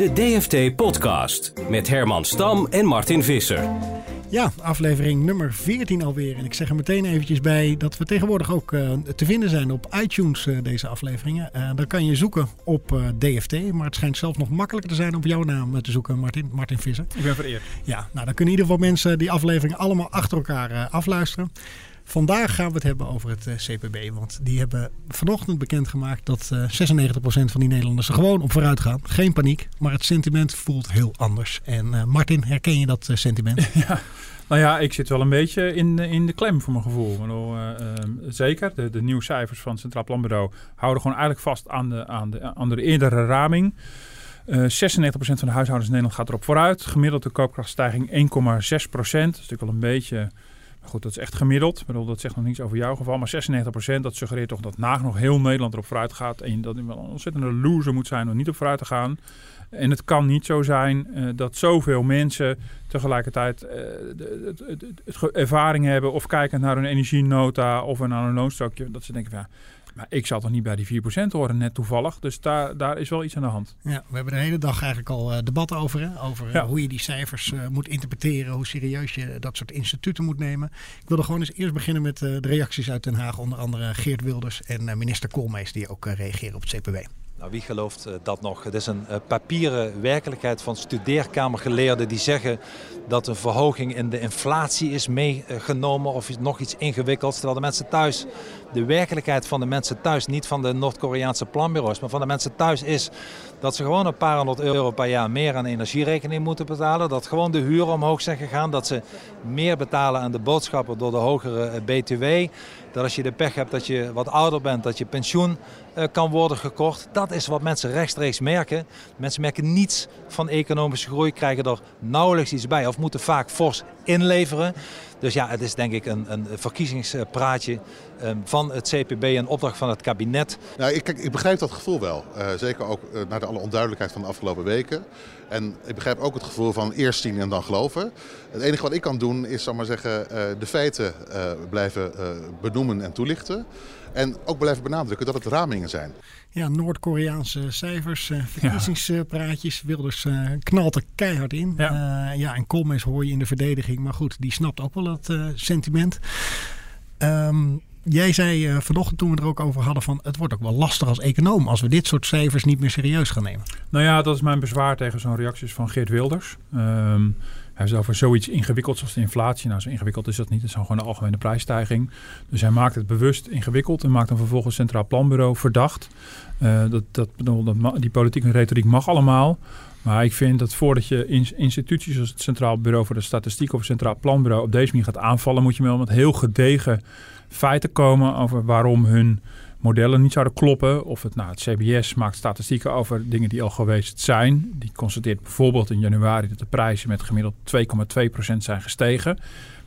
De DFT Podcast met Herman Stam en Martin Visser. Ja, aflevering nummer 14 alweer. En ik zeg er meteen eventjes bij dat we tegenwoordig ook uh, te vinden zijn op iTunes, uh, deze afleveringen. Uh, dan kan je zoeken op DFT, maar het schijnt zelfs nog makkelijker te zijn om jouw naam te zoeken, Martin, Martin Visser. Ik ben vereerd. Ja, nou dan kunnen in ieder geval mensen die afleveringen allemaal achter elkaar afluisteren. Vandaag gaan we het hebben over het CPB. Want die hebben vanochtend bekendgemaakt dat uh, 96% van die Nederlanders er gewoon op vooruit gaan. Geen paniek, maar het sentiment voelt heel anders. En uh, Martin, herken je dat sentiment? Ja, nou ja, ik zit wel een beetje in, in de klem voor mijn gevoel. Bedoel, zeker, de, de nieuwe cijfers van het Centraal Planbureau houden gewoon eigenlijk vast aan de, aan de, aan de eerdere raming. Uh, 96% van de huishoudens in Nederland gaat erop vooruit. Gemiddelde koopkrachtstijging 1,6%. Dat is natuurlijk wel een beetje Goed, dat is echt gemiddeld. Ik bedoel, dat zegt nog niets over jouw geval. Maar 96% dat suggereert toch dat nagenoeg heel Nederland erop vooruit gaat. En dat een ontzettende loser moet zijn om niet op vooruit te gaan. En het kan niet zo zijn uh, dat zoveel mensen tegelijkertijd het, ervaring hebben of kijken naar hun energienota of naar een loonstokje. Dat ze denken, ja, maar ik zal toch niet bij die 4% horen, net toevallig. Dus daar, daar is wel iets aan de hand. Ja, we hebben de hele dag eigenlijk al uh, debat over. Hè? Over ja. hoe je die cijfers uh, moet interpreteren. Hoe serieus je dat soort instituten moet nemen. Ik wilde gewoon eens eerst beginnen met de reacties uit Den Haag. Onder andere Geert Wilders en minister Koolmees die ook reageren op het CPW. Nou, wie gelooft uh, dat nog? Het is een uh, papieren werkelijkheid van studeerkamergeleerden die zeggen dat een verhoging in de inflatie is meegenomen of nog iets ingewikkelds. Terwijl de mensen thuis, de werkelijkheid van de mensen thuis, niet van de Noord-Koreaanse planbureaus, maar van de mensen thuis is dat ze gewoon een paar honderd euro per jaar meer aan energierekening moeten betalen. Dat gewoon de huren omhoog zijn gegaan. Dat ze meer betalen aan de boodschappen door de hogere BTW. Dat als je de pech hebt dat je wat ouder bent, dat je pensioen uh, kan worden gekort. Dat is wat mensen rechtstreeks merken. Mensen merken niets van economische groei, krijgen er nauwelijks iets bij of moeten vaak fors inleveren. Dus ja, het is denk ik een, een verkiezingspraatje um, van het CPB en opdracht van het kabinet. Nou, ik, ik begrijp dat gevoel wel. Uh, zeker ook uh, naar de alle onduidelijkheid van de afgelopen weken. En ik begrijp ook het gevoel van eerst zien en dan geloven. Het enige wat ik kan doen is zal maar zeggen, uh, de feiten blijven benoemen en toelichten. En ook blijven benadrukken dat het ramingen zijn. Ja, Noord-Koreaanse cijfers, uh, verkiezingspraatjes. Wilders uh, knalt er keihard in. Ja. Uh, ja, en Koolmees hoor je in de verdediging. Maar goed, die snapt ook wel dat sentiment. Um, jij zei vanochtend toen we er ook over hadden van... het wordt ook wel lastig als econoom als we dit soort cijfers niet meer serieus gaan nemen. Nou ja, dat is mijn bezwaar tegen zo'n reacties van Geert Wilders. Um, hij heeft over zoiets ingewikkelds als de inflatie. Nou, zo ingewikkeld is dat niet. Het is gewoon een algemene prijsstijging. Dus hij maakt het bewust ingewikkeld en maakt dan vervolgens Centraal Planbureau verdacht. Uh, dat, dat, die politieke retoriek mag allemaal. Maar ik vind dat voordat je instituties zoals het Centraal Bureau voor de Statistiek of het Centraal Planbureau op deze manier gaat aanvallen, moet je wel met heel gedegen feiten komen over waarom hun modellen niet zouden kloppen. Of het, nou, het CBS maakt statistieken over dingen die al geweest zijn. Die constateert bijvoorbeeld in januari dat de prijzen met gemiddeld 2,2% zijn gestegen.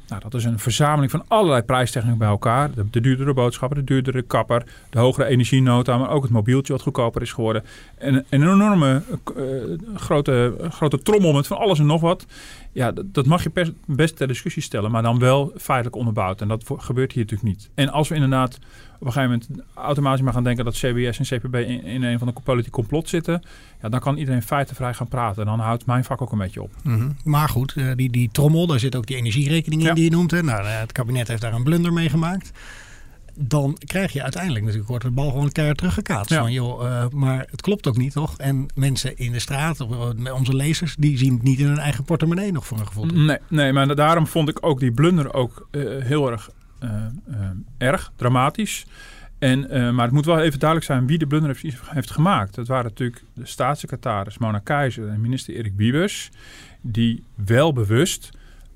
Nou, dat is een verzameling van allerlei prijsstijgingen bij elkaar. De, de, duurdere boodschappen, de duurdere kapper, de hogere energienota, maar ook het mobieltje wat goedkoper is geworden. En een enorme uh, grote, grote trommel met van alles en nog wat. Ja, dat, dat mag je best ter discussie stellen, maar dan wel feitelijk onderbouwd. En dat gebeurt hier natuurlijk niet. En als we inderdaad op een gegeven moment automatisch maar gaan denken dat CBS en CPB in, in een van de politieke complot zitten, ja, dan kan iedereen feitenvrij gaan praten. En dan houdt mijn vak ook een beetje op. Mm -hmm. Maar goed, uh, die, die trommel, daar zit ook die energierekening in ja. die je noemt. Hè? Nou, het kabinet heeft daar een blunder mee gemaakt dan krijg je uiteindelijk natuurlijk wordt de bal gewoon keihard teruggekaatst. Ja. Van, joh, uh, maar het klopt ook niet, toch? En mensen in de straat, onze lezers, die zien het niet in hun eigen portemonnee nog voor een gevoel. Nee, nee, maar daarom vond ik ook die blunder ook uh, heel erg, erg dramatisch. En, maar het moet wel even duidelijk zijn wie de blunder heeft, heeft gemaakt. Dat waren natuurlijk de staatssecretaris Mona Keizer en minister Erik Wiebes. Die wel bewust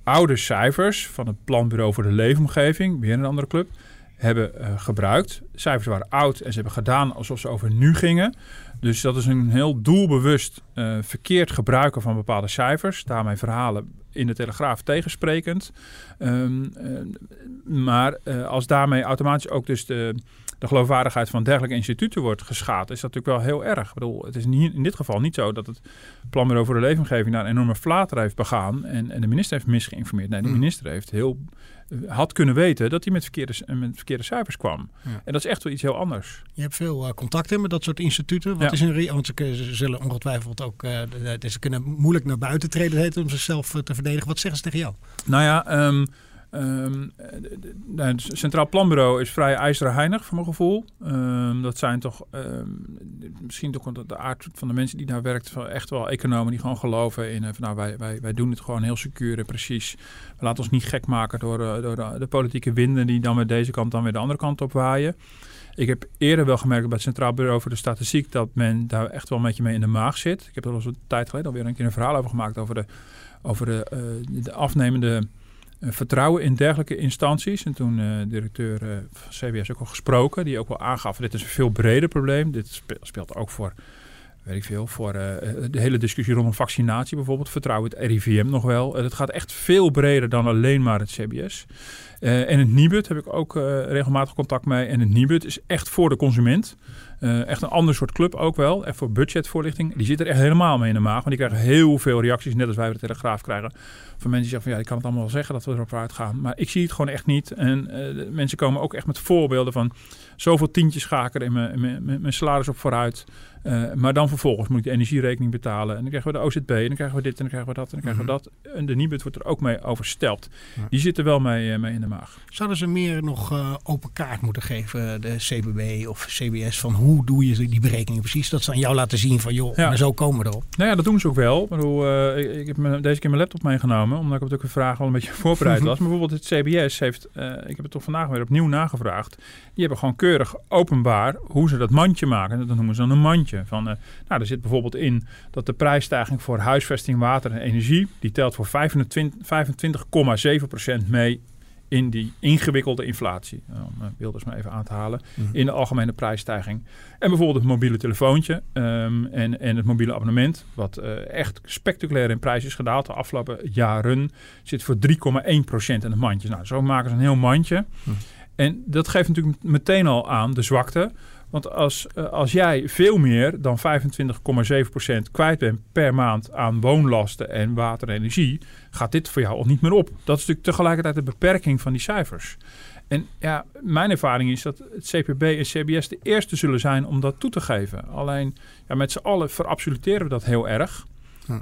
oude cijfers van het Planbureau voor de Leefomgeving, weer een andere club hebben gebruikt. De cijfers waren oud en ze hebben gedaan alsof ze over nu gingen. Dus dat is een heel doelbewust verkeerd gebruiken van bepaalde cijfers. Daarmee verhalen in de Telegraaf tegensprekend. Ehm, maar als daarmee automatisch ook dus de de geloofwaardigheid van dergelijke instituten wordt geschaad, is dat natuurlijk wel heel erg. Ik bedoel, het is niet, in dit geval niet zo dat het Planbureau voor de Leefomgeving daar een enorme flater heeft begaan en, en de minister heeft misgeïnformeerd. Nee, de hmm. minister heeft heel had kunnen weten dat hij met verkeerde, met verkeerde cijfers kwam. En dat is echt wel iets heel anders. Je hebt veel uh, contacten met dat soort instituten. Wat is een want ze, zullen ongetwijfeld ook, uh, ze kunnen moeilijk naar buiten treden heet, om zichzelf te verdedigen. Wat zeggen ze tegen jou? Nou ja, um, Um, het Centraal Planbureau is vrij ijzerheinig voor mijn gevoel. Um, dat zijn toch um, misschien toch de aard van de mensen die daar werkt, echt wel economen die gewoon geloven in. Uh, van, nou, wij, wij, wij doen het gewoon heel secuur en precies. We laten ons niet gek maken door, uh, door de, politieke winden die dan met deze kant dan weer de andere kant op waaien. Ik heb eerder wel gemerkt bij het Centraal Bureau voor de Statistiek dat men daar echt wel een beetje mee in de maag zit. Ik heb er al een tijd geleden alweer een keer een verhaal over gemaakt over de, over de, de afnemende eh, vertrouwen in dergelijke instanties. En toen uh, directeur uh, van CBS ook al gesproken, die ook wel aangaf: dit is een veel breder probleem. Dit speelt ook voor, weet ik veel, voor de hele discussie rondom vaccinatie bijvoorbeeld. Vertrouwen het RIVM nog wel. het gaat echt veel breder dan alleen maar het CBS. en het NIBUD heb ik ook regelmatig contact mee. En het NIBUD is echt voor de consument. Echt een ander soort club ook wel. Echt voor budgetvoorlichting. Die zit er echt helemaal mee in de maag. Want die krijgen heel veel reacties, net als wij bij de Telegraaf krijgen van mensen die zeggen van ja, ik kan het allemaal wel zeggen dat we erop uitgaan. Maar ik zie het gewoon echt niet. En uh, mensen komen ook echt met voorbeelden van zoveel tientjes ga ik er in mijn, mijn salaris op vooruit. Uh, maar dan vervolgens moet ik de energierekening betalen. En dan krijgen we de OZB. En dan krijgen we dit en dan krijgen we dat. En dan krijgen we mhm. dat. En de Nibud wordt er ook mee oversteld. Die zitten wel mee, uh, mee in de maag. Zouden ze meer nog uh, open kaart moeten geven, de CBB of CBS, van hoe doe je die berekeningen precies? Dat ze aan jou laten zien van joh, ja. maar zo komen we erop. Nou ja, dat doen ze ook wel. Ik, bedoel, ik, ik, heb me, deze keer mijn laptop meegenomen, omdat ik op de vraag al een beetje voorbereid was. maar bijvoorbeeld het CBS heeft, ik heb het toch vandaag weer opnieuw nagevraagd. Die hebben gewoon keurig openbaar hoe ze dat mandje maken. Dat noemen ze dan een mandje. Van, uh, nou, er zit bijvoorbeeld in dat de prijsstijging voor huisvesting, water en energie... die telt voor 25,7% mee in die ingewikkelde inflatie. Om Wilders maar even aan te halen. Mhm. In de algemene prijsstijging. En bijvoorbeeld het mobiele telefoontje um, en, en het mobiele abonnement. Wat uh, echt spectaculair in prijs is gedaald de afgelopen jaren. Zit voor 3,1% in het mandje. Nou, zo maken ze een heel mandje. Mhm. En dat geeft natuurlijk meteen al aan de zwakte. Want als, uh, als jij veel meer dan 25,7% kwijt bent per maand aan woonlasten en water en energie, gaat dit voor jou al niet meer op. Dat is natuurlijk tegelijkertijd de beperking van die cijfers. En ja, mijn ervaring is dat het CPB en CBS de eerste zullen zijn om dat toe te geven. Alleen ja, met z'n allen verabsoluteren we dat heel erg.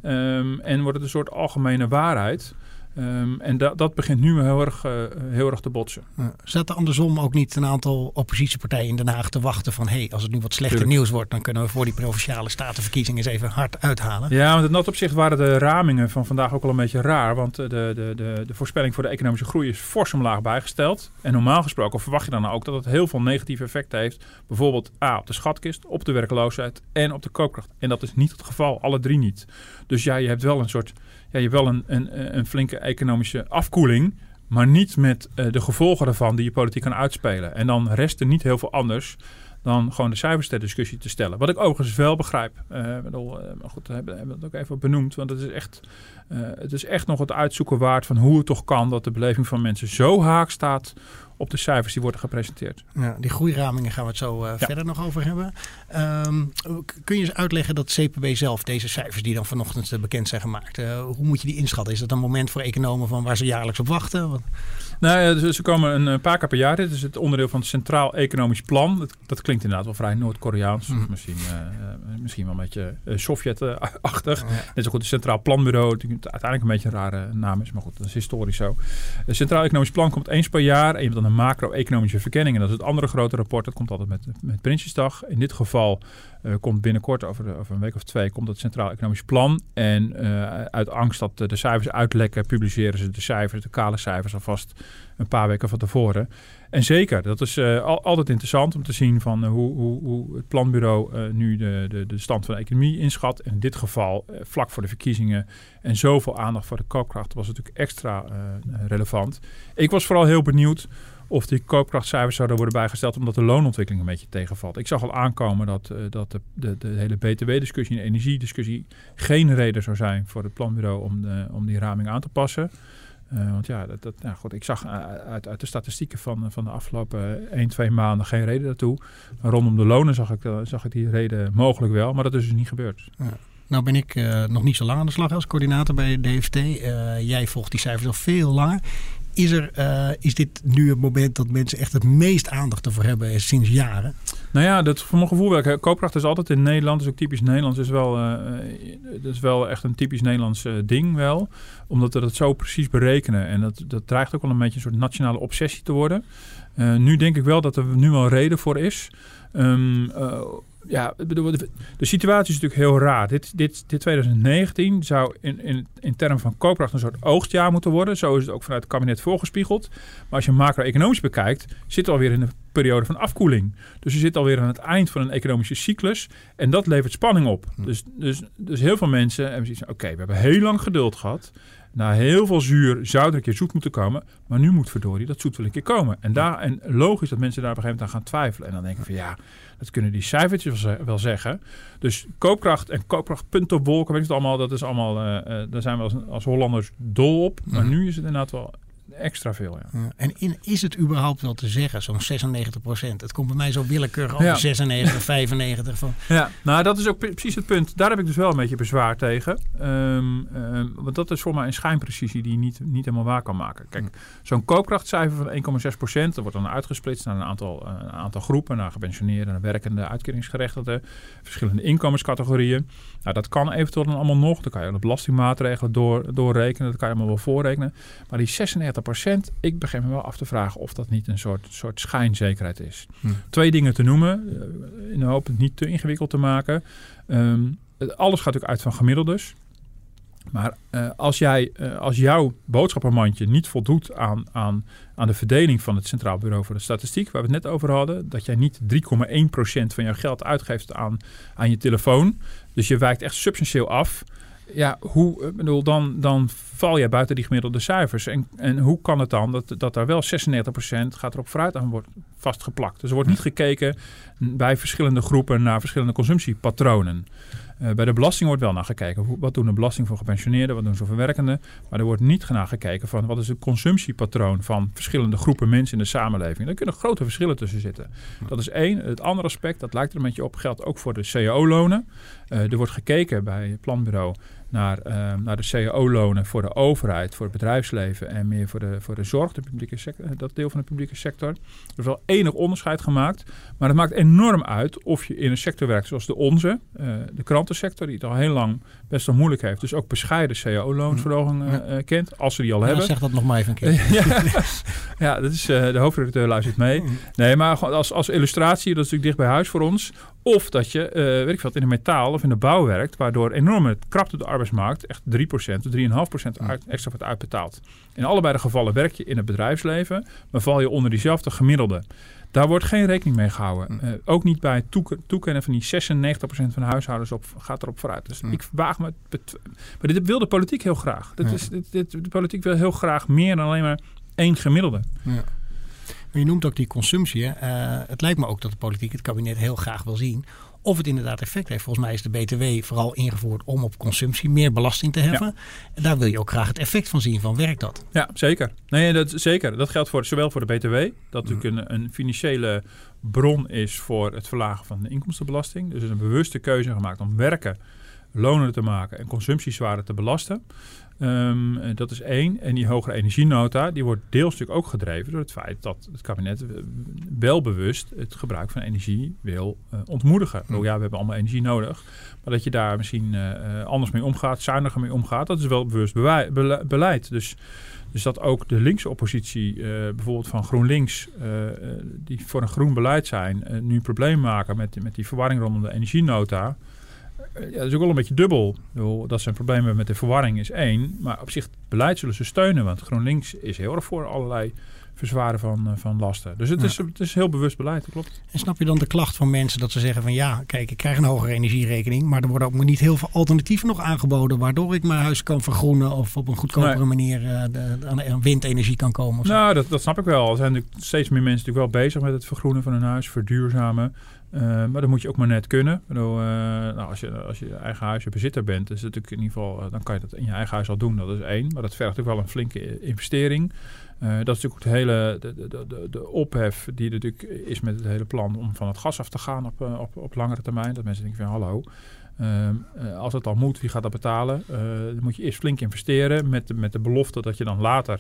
Um, en wordt het een soort algemene waarheid. Um, en da dat begint nu heel erg, uh, heel erg te botsen. Ja. Zat andersom ook niet een aantal oppositiepartijen in Den Haag te wachten van... hé, hey, als het nu wat slechter nieuws wordt... dan kunnen we voor die provinciale statenverkiezingen eens even hard uithalen? Ja, want in dat opzicht waren de ramingen van vandaag ook al een beetje raar. Want de, de, de, de voorspelling voor de economische groei is fors omlaag bijgesteld. En normaal gesproken verwacht je dan ook dat het heel veel negatieve effecten heeft. Bijvoorbeeld A, op de schatkist, op de werkloosheid en op de koopkracht. En dat is niet het geval, alle drie niet. Dus ja, je hebt wel een soort ja, je wel een, een, een flinke economische afkoeling. Maar niet met uh, de gevolgen ervan die je politiek kan uitspelen. En dan rest er niet heel veel anders dan gewoon de cijfers ter discussie te stellen. Wat ik overigens wel begrijp. Uh, bedoel, uh, maar goed, we hebben, hebben het ook even benoemd. Want het is, echt, het is echt nog het uitzoeken waard van hoe het toch kan dat de beleving van mensen zo haak staat op de cijfers die worden gepresenteerd. Ja, die groeiramingen gaan we het zo uh, ja. verder nog over hebben. Um, kun je eens uitleggen dat CPB zelf deze cijfers die dan vanochtend uh, bekend zijn gemaakt, uh, hoe moet je die inschatten? Is dat een moment voor economen van waar ze jaarlijks op wachten? Nou, ja, ze komen een paar keer per jaar. Dit is het onderdeel van het Centraal Economisch Plan. Dat, dat klinkt inderdaad wel vrij Noord-Koreaans. Mm. Misschien, misschien wel een beetje Sovjet-achtig. Oh, ja. Net zo goed het Centraal Planbureau. Die uiteindelijk een beetje een rare naam is, maar goed, dat is historisch zo. Het Centraal Economisch Plan komt eens per jaar. En je hebt dan een macro-economische verkenning. En dat is het andere grote rapport. Dat komt altijd met, met Prinsjesdag. In dit geval uh, komt binnenkort, over, een week of twee, komt het Centraal Economisch Plan. En uh, uit angst dat de cijfers uitlekken, publiceren ze de cijfers, de kale cijfers alvast een paar weken van tevoren. En zeker, dat is al, altijd interessant om te zien van hoe, hoe, hoe, het planbureau nu de, de, de stand van de economie inschat. En in dit geval vlak voor de verkiezingen en zoveel aandacht voor de koopkracht was natuurlijk extra relevant. Ik was vooral heel benieuwd of die koopkrachtcijfers zouden worden bijgesteld omdat de loonontwikkeling een beetje tegenvalt. Ik zag al aankomen dat, uh, dat de, de, de, hele BTW-discussie en energiediscussie geen reden zou zijn voor het planbureau om, de, om die raming aan te passen. Uh, want ja, dat, dat, nou goed, ik zag uit, uit de statistieken van, van de afgelopen 1, 2 maanden geen reden daartoe. Maar rondom de lonen zag ik, zag ik die reden mogelijk wel, maar dat is dus niet gebeurd. Nou ben ik nog niet zo lang aan de slag als coördinator bij DFT. Jij volgt die cijfers al veel langer. Is, er, uh, is dit nu het moment dat mensen echt het meest aandacht ervoor hebben sinds jaren? Nou ja, dat voor mijn gevoel wel. Koopkracht is altijd in Nederland, is ook typisch Nederlands. is wel, uh, dat is wel echt een typisch Nederlands ding wel. Omdat we dat zo precies berekenen. En dat, dat dreigt ook wel een beetje een soort nationale obsessie te worden. nu denk ik wel dat er nu wel reden voor is. Um, ja, de, de situatie is natuurlijk heel raar. Dit, dit, dit 2019 zou in, in, in termen van koopkracht een soort oogstjaar moeten worden. Zo is het ook vanuit het kabinet voorgespiegeld. Maar als je macro-economisch bekijkt, zit alweer in een periode van afkoeling. Dus je zit alweer aan het eind van een economische cyclus. En dat levert spanning op. Hm. Dus, dus, dus heel veel mensen hebben zoiets oké, we hebben heel lang geduld gehad. Na heel veel zuur zou er een keer zoet moeten komen. Maar nu moet verdorie dat zoet wel een keer komen. En, daar, en logisch dat mensen daar op een gegeven moment aan gaan twijfelen. En dan denken van ja, dat kunnen die cijfertjes wel zeggen. Dus koopkracht en koopkrachtpuntenwolken, weet je het allemaal, dat is allemaal, uh, uh, daar zijn we als, als Hollanders dol op. Maar mhm. nu is het inderdaad wel extra veel. Ja. En in, is het überhaupt wel te zeggen, zo'n 96 procent? Het komt bij mij zo willekeurig over ja. 96, 95. Van. Ja, nou dat is ook precies het punt. Daar heb ik dus wel een beetje bezwaar tegen. Um, um, want dat is voor mij een schijnprecisie die je niet, niet helemaal waar kan maken. Kijk, zo'n koopkrachtcijfer van 1,6 procent, dat wordt dan uitgesplitst naar een aantal, uh, een aantal groepen, naar gepensioneerden, naar werkende, uitkeringsgerechtigden, verschillende inkomenscategorieën. Nou, dat kan eventueel dan allemaal nog. Dan kan je de belastingmaatregelen door, doorrekenen. Dat kan je allemaal wel voorrekenen. Maar die 96 ik begin me wel af te vragen of dat niet een soort, soort schijnzekerheid is. Hm. Twee dingen te noemen, eh, in de hoop het niet te ingewikkeld te maken. Um, alles gaat ook uit van gemiddeldes. Maar uh, als, jij, uh, als jouw boodschappenmandje niet voldoet aan, aan, aan de verdeling van het Centraal Bureau voor de Statistiek, waar we het net over hadden, dat jij niet 3,1% van jouw geld uitgeeft aan, aan je telefoon, dus je wijkt echt substantieel af. Ja, hoe, bedoel, dan, dan val je buiten die gemiddelde cijfers. En, en hoe kan het dan dat, dat daar wel 96% gaat erop vooruit aan wordt vastgeplakt? Dus er wordt niet gekeken bij verschillende groepen naar verschillende consumptiepatronen. Uh, bij de belasting wordt wel naar gekeken. Wat doen de belasting voor gepensioneerden, wat doen ze voor werkenden? Maar er wordt niet naar gekeken van wat is het consumptiepatroon van verschillende groepen mensen in de samenleving. Daar kunnen grote verschillen tussen zitten. Dat is één. Het andere aspect, dat lijkt er een beetje op, geldt ook voor de cao-lonen. Uh, er wordt gekeken bij het planbureau naar, uh, naar de cao-lonen voor de overheid, voor het bedrijfsleven en meer voor de, voor de zorg, de publieke sector, dat deel van de publieke sector. Er is wel enig onderscheid gemaakt, maar het maakt enorm uit of je in een sector werkt zoals de onze, uh, de krantensector, die het al heel lang best wel moeilijk heeft. Dus ook bescheiden cao-loonsverhoging uh, kent, als ze die al ja, hebben. Zeg dat nog maar even een keer. ja, ja, dat is, de hoofdredacteur luistert mee. Nee, maar als, als illustratie, dat is natuurlijk dicht bij huis voor ons. Of dat je, weet ik veel, in de metaal of in de bouw werkt, waardoor enorme krapte de arbeidsmarkt echt 3% of 3,5% uit, extra wordt uitbetaald. In allebei de gevallen werk je in het bedrijfsleven, maar val je onder diezelfde gemiddelde. Daar wordt geen rekening mee gehouden. Uh, ook niet bij het toek toekennen van die 96% van de huishoudens op, gaat erop vooruit. Dus ik waag me... Maar dit wil de politiek heel graag. Dit is, dit, dit, de politiek wil heel graag meer dan alleen maar één gemiddelde. Ja. Maar je noemt ook die consumptie. Uh, het lijkt me ook dat de politiek het kabinet heel graag wil zien of het inderdaad effect heeft. Volgens mij is de BTW vooral ingevoerd om op consumptie meer belasting te heffen. En daar wil je ook graag het effect van zien. Van werkt dat? Ja, zeker. Nee, dat, zeker. Dat geldt voor, zowel voor de BTW, dat mm. natuurlijk een, een financiële bron is voor het verlagen van de inkomstenbelasting. Dus er is een bewuste keuze gemaakt om werken lonen te maken en consumptiezwaarder te belasten. Um, dat is één. En die hogere energienota, die wordt deels natuurlijk ook gedreven door het feit dat het kabinet wel bewust het gebruik van energie wil uh, ontmoedigen. Oh ja, we hebben allemaal energie nodig. Maar dat je daar misschien uh, anders mee omgaat, zuiniger mee omgaat, dat is wel bewust beleid. Dus, dus dat ook de linkse oppositie, uh, bijvoorbeeld van GroenLinks, die voor een groen beleid zijn, nu een probleem maken met, met die verwarring rondom de energienota ja, dat is ook wel een beetje dubbel. Dat zijn problemen met de verwarring is één. Maar op zich, beleid zullen ze steunen. Want GroenLinks is heel erg voor allerlei verzwaren van, van lasten. Dus het, is, het is heel bewust beleid, dat klopt. En snap je dan de klacht van mensen dat ze zeggen van ja, kijk, ik krijg een hogere energierekening, maar er worden ook niet heel veel alternatieven nog aangeboden waardoor ik mijn huis kan vergroenen of op een goedkopere manier uh, de, aan windenergie kan komen. nou, dat, dat snap ik wel. Er zijn natuurlijk steeds meer mensen natuurlijk wel bezig met het vergroenen van hun huis, verduurzamen. Uh, maar dat moet je ook maar net kunnen. Uh, nou, als, je, als je eigen huis bezitter bent, is natuurlijk in ieder geval, dan kan je dat in je eigen huis al doen. Dat is één. Maar dat vergt ook wel een flinke investering. Dat is natuurlijk het hele, de, de, de, de, ophef die er natuurlijk is met het hele plan om van het gas af te gaan op, op, op langere termijn. Dat mensen denken van hallo, uh, als het al moet, wie gaat dat betalen? dan moet je eerst flink investeren met met de belofte dat je dan later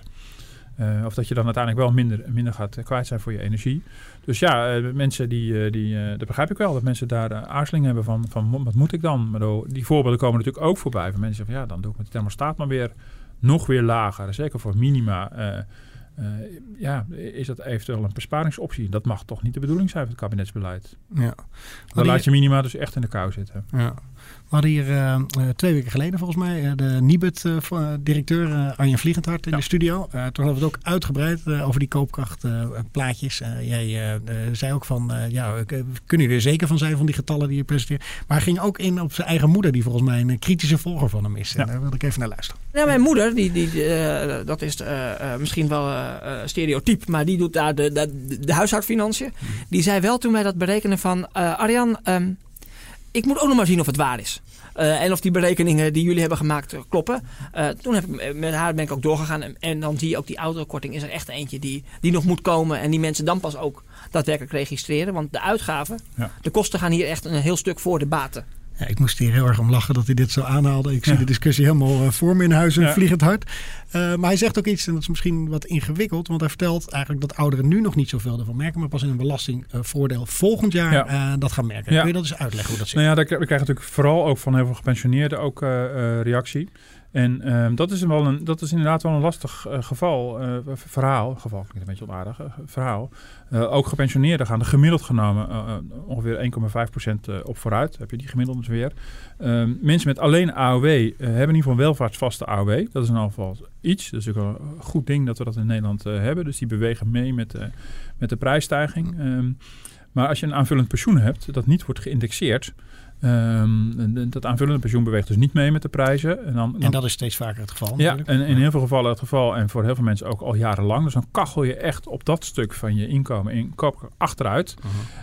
uh, of dat je dan uiteindelijk wel minder, minder gaat kwijt zijn voor je energie. Dus ja, uh, mensen die, die dat begrijp ik wel, dat mensen daar aarzeling hebben van, van wat moet ik dan? Maar die voorbeelden komen natuurlijk ook voorbij van mensen van ja, dan doe ik met de thermostaat maar weer nog weer lager. Zeker voor minima. Ja, is dat eventueel een besparingsoptie? Dat mag toch niet de bedoeling zijn van het kabinetsbeleid. Ja. Dan laat je minima dus echt in de kou zitten. Ja. We hadden hier uh, twee weken geleden volgens mij de Nibud-directeur Arjen Vliegendhart in de studio. toen hadden we het ook uitgebreid over die koopkrachtplaatjes. jij zei ook van, ja, kunnen jullie er zeker van zijn van die getallen die je presenteert? Maar hij ging ook in op zijn eigen moeder, die volgens mij een kritische volger van hem is. Ja. En daar wil ik even naar luisteren. Ja, mijn moeder, die, die, dat is misschien wel stereotyp, maar die doet daar de, de, de huishoudfinanciën. Mhm. Die zei wel toen wij dat berekenen van, Arjan... Um, ik moet ook nog maar zien of het waar is. Uh, en of die berekeningen die jullie hebben gemaakt uh, kloppen. Uh, toen heb ik, met haar ben ik ook doorgegaan. En, en, dan zie je ook die autokorting is er echt eentje die, die nog moet komen. En die mensen dan pas ook daadwerkelijk registreren. Want de uitgaven, ja. de kosten gaan hier echt een heel stuk voor de baten. Ja, ik moest hier heel erg om lachen dat hij dit zo aanhaalde. Ik zie de discussie helemaal uh, voor me in huis en vliegend hard. Uh, maar hij zegt ook iets, en dat is misschien wat ingewikkeld. Want hij vertelt eigenlijk dat ouderen nu nog niet zoveel ervan merken. Maar pas in een belastingvoordeel volgend jaar uh, dat gaan merken. Kun je dat eens uitleggen hoe dat zit? Nou ja, daar, we krijgen natuurlijk vooral ook van heel veel gepensioneerden ook reactie. En um, dat, is wel een, dat is inderdaad wel een lastig uh, geval, uh, verhaal. Geval klinkt een beetje onaardig. Uh, verhaal. ook gepensioneerden gaan er gemiddeld genomen ongeveer 1,5% op vooruit. Heb je die gemiddeld dus weer. Um, mensen met alleen AOW hebben in ieder geval welvaartsvaste AOW. Dat is in ieder geval iets. Dat is ook een goed ding dat we dat in Nederland hebben. Dus die bewegen mee met, met de prijsstijging. Um, maar als je een aanvullend pensioen hebt dat niet wordt geïndexeerd... Um, dat aanvullende pensioen beweegt dus niet mee met de prijzen. En, dan, en dat is steeds vaker het geval. Ja, en in heel veel gevallen het geval. En voor heel veel mensen ook al jarenlang. Dus dan kachel je echt op dat stuk van je inkomen in koop achteruit.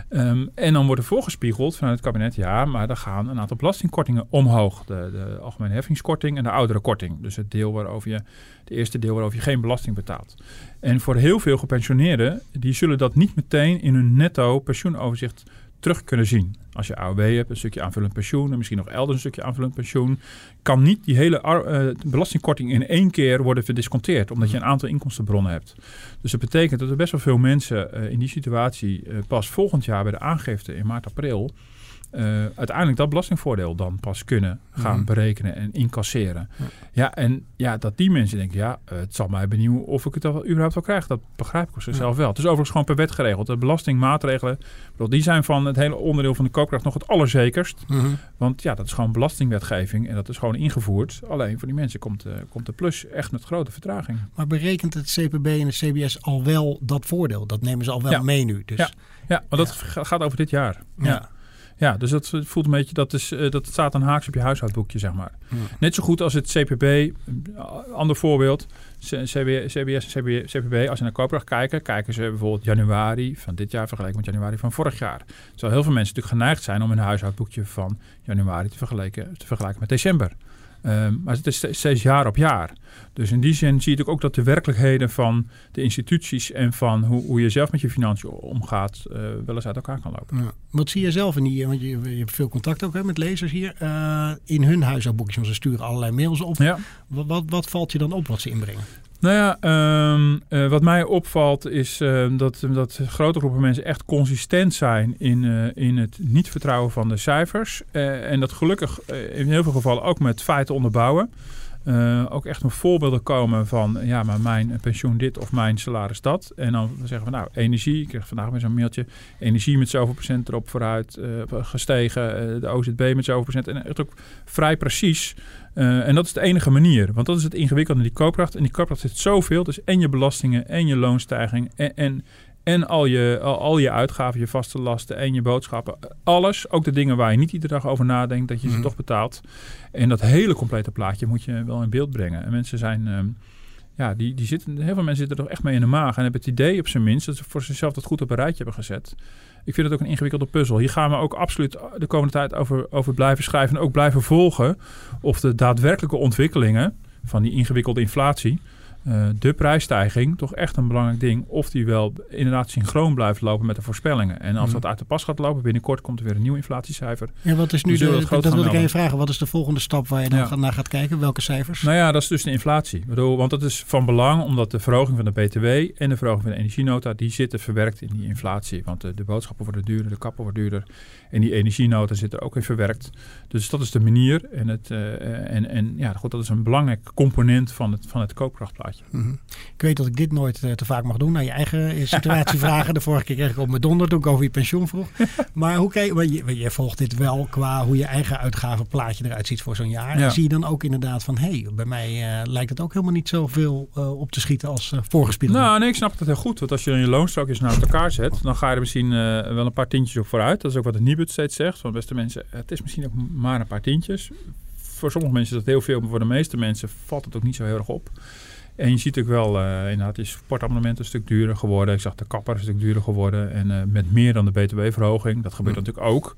Uh-huh. Um, en dan wordt er voorgespiegeld vanuit het kabinet. Ja, maar er gaan een aantal belastingkortingen omhoog. De, de algemene heffingskorting en de oudere korting. Dus het deel waarover je, de eerste deel waarover je geen belasting betaalt. En voor heel veel gepensioneerden, die zullen dat niet meteen in hun netto pensioenoverzicht terug kunnen zien. Als je AOW hebt, een stukje aanvullend pensioen en misschien nog elders een stukje aanvullend pensioen, kan niet die hele uh, belastingkorting in één keer worden verdisconteerd, omdat je een aantal inkomstenbronnen hebt. Dus dat betekent dat er best wel veel mensen uh, in die situatie uh, pas volgend jaar bij de aangifte in maart, april uh, uiteindelijk dat belastingvoordeel dan pas kunnen gaan mhm. berekenen en incasseren. Ja. en ja, dat die mensen denken, ja, het zal mij benieuwen of ik het wel, überhaupt wel krijg. Dat begrijp ik zelf wel. Het is overigens gewoon per wet geregeld. De belastingmaatregelen, die zijn van het hele onderdeel van de koopkracht nog het allerzekerst. Mhm. Want ja, dat is gewoon belastingwetgeving en dat is gewoon ingevoerd. Alleen voor die mensen komt, uh, komt de plus echt met grote vertraging. Maar berekent het CPB en het CBS al wel dat voordeel? Dat nemen ze al wel mee nu. Dus. Ja, ja maar dat gaat over dit jaar. ja. Ja, dus dat voelt een beetje, dat, is, uh, dat staat een haaks op je huishoudboekje, zeg maar. Net zo goed als het CPB, ander voorbeeld, CBS, CBS en CPB, als ze naar koopkracht kijken, kijken ze bijvoorbeeld januari van dit jaar vergeleken met januari van vorig jaar. Terwijl heel veel mensen natuurlijk geneigd zijn om hun huishoudboekje van januari te vergelijken, te vergelijken met december. Um, maar het is steeds jaar op jaar. Dus in die zin zie je ook dat de werkelijkheden van de instituties en van hoe, hoe je zelf met je financiën omgaat, uh, wel eens uit elkaar kan lopen. Ja. Wat zie je zelf in die, want je, je hebt veel contact ook hè, met lezers hier, uh, in hun huishoudboekjes, want ze sturen allerlei mails op. Ja. Wat, wat, wat valt je dan op wat ze inbrengen? Nou ja, um, uh, wat mij opvalt is uh, dat, dat grote groepen mensen echt consistent zijn in, uh, in het niet vertrouwen van de cijfers. en dat gelukkig in heel veel gevallen ook met feiten onderbouwen. Uh, ook echt een voorbeelden komen van, ja, maar mijn pensioen dit of mijn salaris dat. En dan zeggen we, nou, energie, ik kreeg vandaag weer zo'n mailtje, energie met zoveel procent erop vooruit uh, gestegen, uh, de OZB met zoveel procent. En echt ook vrij precies. en dat is de enige manier, want dat is het ingewikkelde in die koopkracht. En die koopkracht zit zoveel, dus en je belastingen en je loonstijging en en al je, al, al, je uitgaven, je vaste lasten en je boodschappen. Alles, ook de dingen waar je niet iedere dag over nadenkt, dat je ze mhm. toch betaalt. En dat hele complete plaatje moet je wel in beeld brengen. En mensen zijn, ehm, ja, die, die zitten, heel veel mensen zitten er toch echt mee in de maag. En hebben het idee op zijn minst dat ze voor zichzelf dat goed op een rijtje hebben gezet. Ik vind het ook een ingewikkelde puzzel. Hier gaan we ook absoluut de komende tijd over, over blijven schrijven. En ook blijven volgen of de daadwerkelijke ontwikkelingen van die ingewikkelde inflatie uh, de prijsstijging toch echt een belangrijk ding. Of die wel inderdaad synchroon blijft lopen met de voorspellingen. En als mhm. dat uit de pas gaat lopen, binnenkort komt er weer een nieuw inflatiecijfer. Ja, wat is nu de, dat, dat wil ik je vragen. Wat is de volgende stap waar je dan naar gaat kijken? Welke cijfers? Nou ja, dat is dus de inflatie. Bedoel, want dat is van belang omdat de verhoging van de BTW en de verhoging van de energienota, die zitten verwerkt in die inflatie. Want de, de boodschappen worden duurder, de kappen worden duurder. En die energienota zit er ook in verwerkt. Dus dat is de manier. En, het, uh, en, en ja, goed, dat is een belangrijk component van het, van het koopkrachtplaatje. Mhm. Ik weet dat ik dit nooit uh, te vaak mag doen. Naar je eigen eh, situatie vragen. De vorige keer kreeg ik op mijn donder toen ik over je pensioen vroeg. Maar hoe kijk je, je volgt dit wel qua hoe je eigen uitgavenplaatje eruit ziet voor zo'n jaar. Ja. Zie je dan ook inderdaad van, hé, hey, bij mij uh, lijkt het ook helemaal niet zoveel op te schieten als voorgespiegeld. Nou, nee, ik snap het heel goed. Want als je je loonstrook eens naar elkaar zet, dan ga je er misschien wel een paar tientjes op vooruit. Dat is ook wat het Nibud steeds zegt. Van beste mensen, het is misschien ook maar een paar tientjes. Voor sommige mensen is dat heel veel, maar voor de meeste mensen valt het ook niet zo heel erg op. En je ziet ook wel, uh, inderdaad, is sportabonnement een stuk duurder geworden. Ik zag de kapper een stuk duurder geworden. En uh, met meer dan de btw-verhoging. Dat gebeurt natuurlijk ook.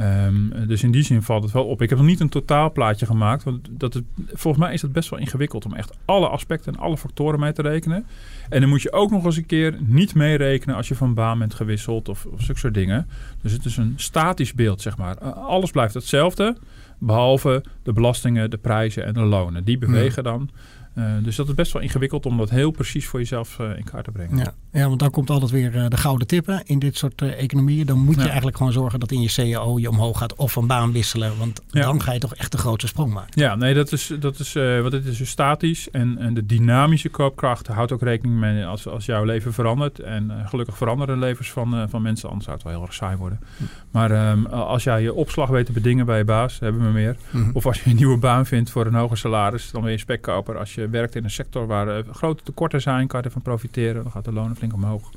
Um, dus in die zin valt het wel op. Ik heb nog niet een totaalplaatje gemaakt. Want dat het, volgens mij is het best wel ingewikkeld om echt alle aspecten en alle factoren mee te rekenen. En dan moet je ook nog eens een keer niet meerekenen als je van baan bent gewisseld of, of zulke soort dingen. Dus het is een statisch beeld, zeg maar. Alles blijft hetzelfde. Behalve de belastingen, de prijzen en de lonen. Die bewegen dan. Uh, dus dat is best wel ingewikkeld om dat heel precies voor jezelf uh, in kaart te brengen. Ja. ja, want dan komt altijd weer uh, de gouden tippen in dit soort economieën. Dan moet je eigenlijk gewoon zorgen dat in je CAO je omhoog gaat of van baan wisselen. Want ja. dan ga je toch echt de grootste sprong maken. Ja, nee, dat is, dat is, want dit is dus statisch. En, en de dynamische koopkracht houdt ook rekening mee als, als jouw leven verandert. En gelukkig veranderen de levens van, van mensen, anders zou het wel heel erg saai worden. Hm. Maar um, als jij je opslag weet te bedingen bij je baas, hebben we meer. Hm. Of als je een nieuwe baan vindt voor een hoger salaris, dan ben je spekkoper. Als je werkt in een sector waar uh, grote tekorten zijn, kan je ervan profiteren. Dan gaat de lonen flink omhoog.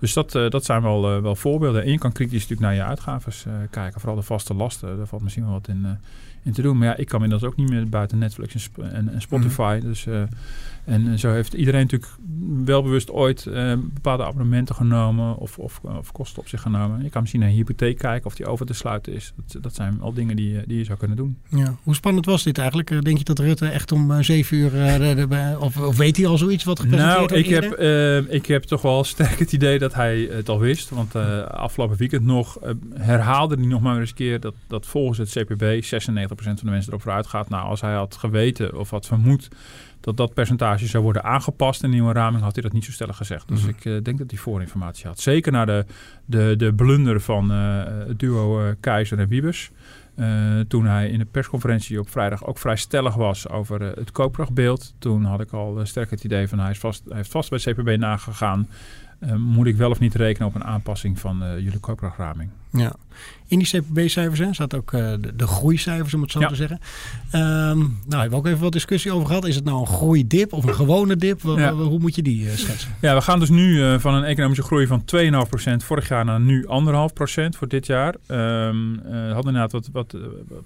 Dus dat, uh, dat zijn wel, wel voorbeelden. En je kan kritisch natuurlijk naar je uitgaven kijken. Vooral de vaste lasten. Daar valt misschien wel wat in, in te doen. Maar ja, ik kan inmiddels ook niet meer buiten Netflix en, en, Spotify. Mhm. Dus en zo heeft iedereen natuurlijk wel bewust ooit uh, bepaalde abonnementen genomen of, of, of, kosten op zich genomen. Je kan misschien naar een hypotheek kijken of die over te sluiten is. Dat, dat zijn al dingen die, die je zou kunnen doen. Ja. Hoe spannend was dit eigenlijk? Eh, denk je dat Rutte echt om zeven uur, of, of, weet hij al zoiets wat gepresenteerd nou, ik heb, ik heb toch wel sterk het idee dat hij het al wist. Want afgelopen weekend nog herhaalde hij nog maar eens een keer dat, dat volgens het CPB 96% van de mensen erop vooruit gaat. Nou, als hij had geweten of had vermoed dat dat percentage zou worden aangepast in de nieuwe raming, had hij dat niet zo stellig gezegd. Dus mhm. ik uh, denk dat hij voorinformatie had. Zeker na de, de, de blunder van uh, het duo uh, Keizer en Wiebes. toen hij in de persconferentie op vrijdag ook vrij stellig was over het koopkrachtbeeld. Toen had ik al sterk het idee van hij, is vast, hij heeft vast bij CPB nagegaan. moet ik wel of niet rekenen op een aanpassing van jullie koopkrachtraming? Ja. In die CPB-cijfers staat ook uh, de, de, groeicijfers, om het zo te zeggen. Um, nou, hebben we ook even wat discussie over gehad. Is het nou een groeidip of een gewone dip? Ja. Hoe moet je die uh, schetsen? Ja, we gaan dus nu uh, van een economische groei van 2,5% vorig jaar naar nu 1,5% voor dit jaar. Um, we hadden inderdaad wat, wat,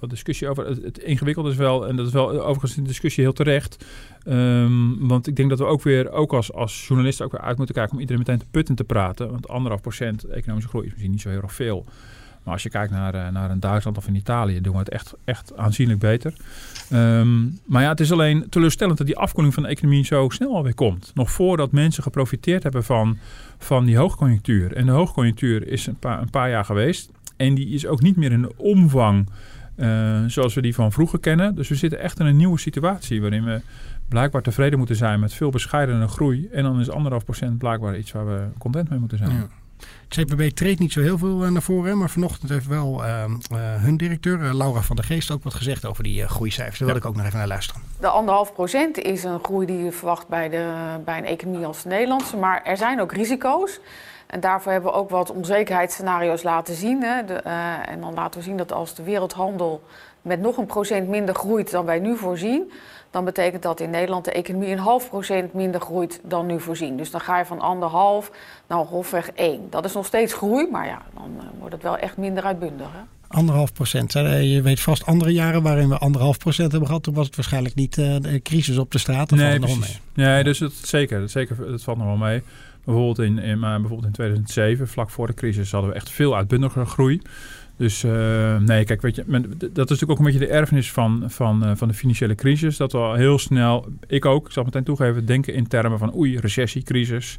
wat discussie over. Het, het, ingewikkeld is wel, en dat is wel overigens een discussie heel terecht. Um, want ik denk dat we ook weer, ook als, als journalisten, ook weer uit moeten kijken om iedereen meteen te putten te praten. Want anderhalf procent economische groei is misschien niet zo heel erg veel. Maar als je kijkt naar, uh, naar een Duitsland of in Italië, doen we het echt, echt aanzienlijk beter. Um, maar ja, het is alleen teleurstellend dat die afkoeling van de economie zo snel alweer komt. Nog voordat mensen geprofiteerd hebben van, van die hoogconjunctuur. En de hoogconjunctuur is een paar, een paar jaar geweest. En die is ook niet meer in de omvang uh, zoals we die van vroeger kennen. Dus we zitten echt in een nieuwe situatie waarin we blijkbaar tevreden moeten zijn met veel bescheidener groei. En dan is anderhalf procent blijkbaar iets waar we content mee moeten zijn. Ja. Het CPB treedt niet zo heel veel naar voren, maar vanochtend heeft wel hun directeur, Laura van der Geest, ook wat gezegd over die groeicijfers. Daar wil ik ook nog even naar luisteren. De anderhalf procent is een groei die je verwacht bij, de, bij een economie als de Nederlandse, maar er zijn ook risico's. En daarvoor hebben we ook wat onzekerheidsscenario's laten zien. Hè. De, en dan laten we zien dat als de wereldhandel met nog een procent minder groeit dan wij nu voorzien, dan betekent dat in Nederland de economie een half procent minder groeit dan nu voorzien. Dus dan ga je van anderhalf naar grofweg één. Dat is nog steeds groei, maar ja, dan uh, wordt het wel echt minder uitbundig. Hè? Anderhalf procent. Je weet vast andere jaren waarin we anderhalf procent hebben gehad. Toen was het waarschijnlijk niet uh, de crisis op de straat. Dat nee, precies. Mee. Nee, dus het, zeker, het, zeker. Het valt nog wel mee. Bijvoorbeeld in, in, bijvoorbeeld in 2007, vlak voor de crisis, hadden we echt veel uitbundiger groei. Dus uh, nee, kijk, weet je, dat is natuurlijk ook een beetje de erfenis van, van, uh, van de financiële crisis. Dat we al heel snel, ik ook, ik zal meteen toegeven, denken in termen van oei, recessie, crisis.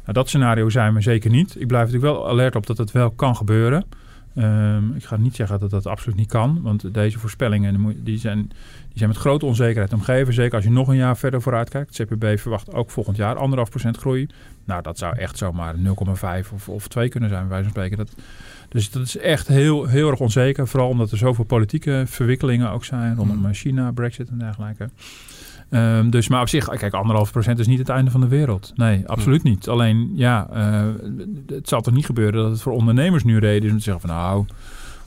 Nou, dat scenario zijn we zeker niet. Ik blijf natuurlijk wel alert op dat het wel kan gebeuren. Um, ik ga niet zeggen dat dat absoluut niet kan, want deze voorspellingen die zijn, die zijn met grote onzekerheid omgeven. Zeker als je nog een jaar verder vooruit kijkt. Het CPB verwacht ook volgend jaar anderhalf procent groei. Nou, dat zou echt zomaar 0,5 of, of 2 kunnen zijn, bij wijze van spreken. Dat, dus dat is echt heel, heel erg onzeker. Vooral omdat er zoveel politieke verwikkelingen ook zijn rondom mm. China, Brexit en dergelijke. Um, dus, maar op zich, kijk, anderhalf procent is niet het einde van de wereld. Nee, absoluut niet. Alleen, ja, uh, het zal toch niet gebeuren dat het voor ondernemers nu reden is om te zeggen van nou,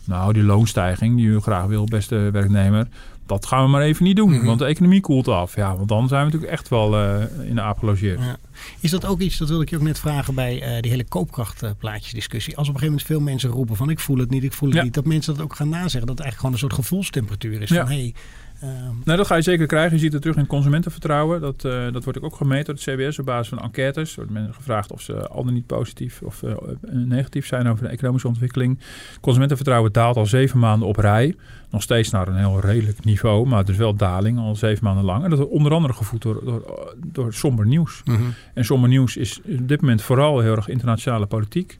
nou, die loonstijging die u graag wil, beste werknemer, dat gaan we maar even niet doen. Mhm. Want de economie koelt af. Ja, want dan zijn we natuurlijk echt wel uh, in de aap gelogeerd. Ja. Is dat ook iets, dat wilde ik je ook net vragen bij uh, die hele koopkrachtplaatjesdiscussie. Als op een gegeven moment veel mensen roepen van ik voel het niet, ik voel het niet. Dat mensen dat ook gaan nazeggen. Dat het eigenlijk gewoon een soort gevoelstemperatuur is. Van, hey, nou, dat ga je zeker krijgen. Je ziet het terug in consumentenvertrouwen. Dat, uh, dat wordt ook gemeten door het CBS op basis van enquêtes. Er worden mensen gevraagd of ze al dan niet positief of uh, negatief zijn over de economische ontwikkeling. Consumentenvertrouwen daalt al zeven maanden op rij. Nog steeds naar een heel redelijk niveau, maar dus wel daling al zeven maanden lang. En dat wordt onder andere gevoed door, door, door somber nieuws. Mm -hmm. En somber nieuws is op dit moment vooral heel erg internationale politiek.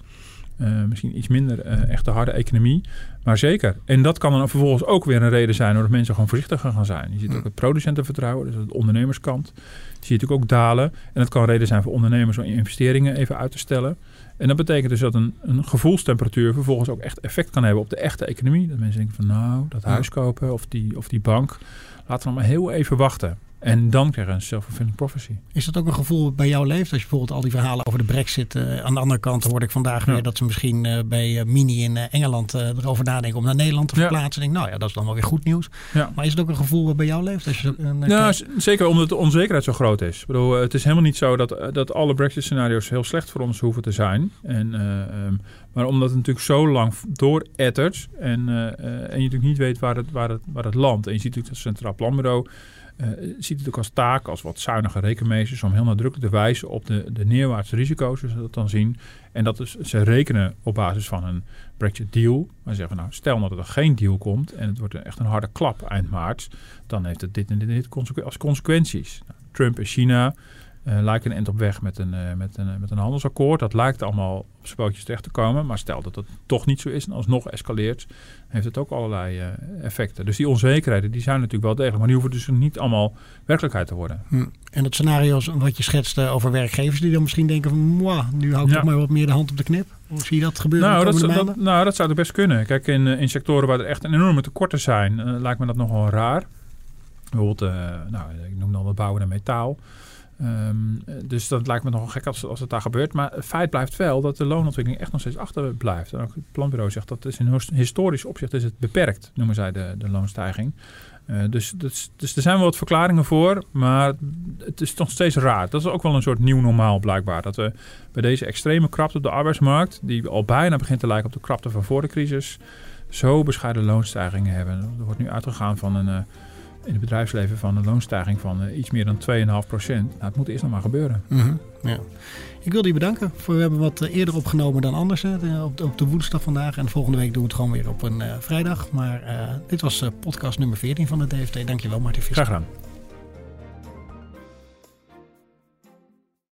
Uh, misschien iets minder uh, echt de harde economie. Maar zeker. En dat kan dan vervolgens ook weer een reden zijn... dat mensen gewoon voorzichtiger gaan zijn. Je ziet ook het producentenvertrouwen, dus de ondernemerskant. Je ziet ook dalen. En dat kan een reden zijn voor ondernemers om investeringen even uit te stellen. En dat betekent dus dat een, een gevoelstemperatuur vervolgens ook echt effect kan hebben op de echte economie. Dat mensen denken van nou, dat huis kopen of die, of die bank. Laten we maar heel even wachten. En dan krijg je een self-fulfilling prophecy. Is dat ook een gevoel bij jou leeft? Als je bijvoorbeeld al die verhalen over de brexit... Uh, aan de andere kant hoorde ik vandaag weer dat ze misschien uh, bij uh, Mini in Engeland erover nadenken om naar Nederland te verplaatsen. Ja. Denk, nou ja, dat is dan wel weer goed nieuws. Ja. Maar is het ook een gevoel wat bij jou leeft? Als je ja, zeker omdat de onzekerheid zo groot is. Ik bedoel, het is helemaal niet zo dat, dat alle brexit scenario's heel slecht voor ons hoeven te zijn. En, um, maar omdat het natuurlijk zo lang doorettert en, en je natuurlijk niet weet waar het, waar het, waar het landt. En je ziet natuurlijk dat het Centraal Planbureau ziet het ook als taak, als wat zuinige rekenmeesters, om heel nadrukkelijk te wijzen op de, de neerwaartse risico's, zoals ze dat dan zien. En dat is, ze rekenen op basis van een Brexit deal. Maar zeggen, nou, stel nou dat er geen deal komt en het wordt echt een harde klap eind maart, dan heeft het dit en dit, en dit als consequenties. Nou, Trump en China uh, lijken een eind op weg met een, uh, met, een, met een handelsakkoord. Dat lijkt allemaal op zijn pootjes terecht te komen. Maar stel dat het toch niet zo is en alsnog escaleert, heeft het ook allerlei uh, effecten. Dus die onzekerheden die zijn natuurlijk wel degelijk. Maar die hoeven dus niet allemaal werkelijkheid te worden. Hm. En dat scenario wat je schetst over werkgevers die dan misschien denken van... nu hou ik ja. toch maar wat meer de hand op de knip. Hoe zie je dat gebeuren nou, dat, dat, nou, dat zou er best kunnen. Kijk, in, in sectoren waar er echt een enorme tekorten zijn, lijkt me dat nogal raar. Bijvoorbeeld, nou, ik noem dan de bouwen en metaal. Um, dus dat lijkt me nogal gek als, als het daar gebeurt. Maar het feit blijft wel dat de loonontwikkeling echt nog steeds achter blijft. En ook het planbureau zegt dat is in historisch opzicht is het beperkt, noemen zij de, de loonstijging. Uh, dus, dus, dus er zijn wel wat verklaringen voor, maar het is nog steeds raar. Dat is ook wel een soort nieuw normaal blijkbaar. Dat we bij deze extreme krapte op de arbeidsmarkt, die al bijna begint te lijken op de krapte van voor de crisis, zo bescheiden loonstijgingen hebben. Er wordt nu uitgegaan van een... Uh, in het bedrijfsleven van een loonstijging van uh, iets meer dan 2,5 procent. Nou, het moet eerst nog maar gebeuren. -hmm, ja. Ik wil je bedanken. Voor, we hebben wat eh, eerder opgenomen dan anders. Hè, op, op, de woensdag vandaag. En volgende week doen we het gewoon weer op een uh, vrijdag. Maar dit was podcast nummer 14 van de DFT. Dankjewel Martin Visser. Graag gedaan.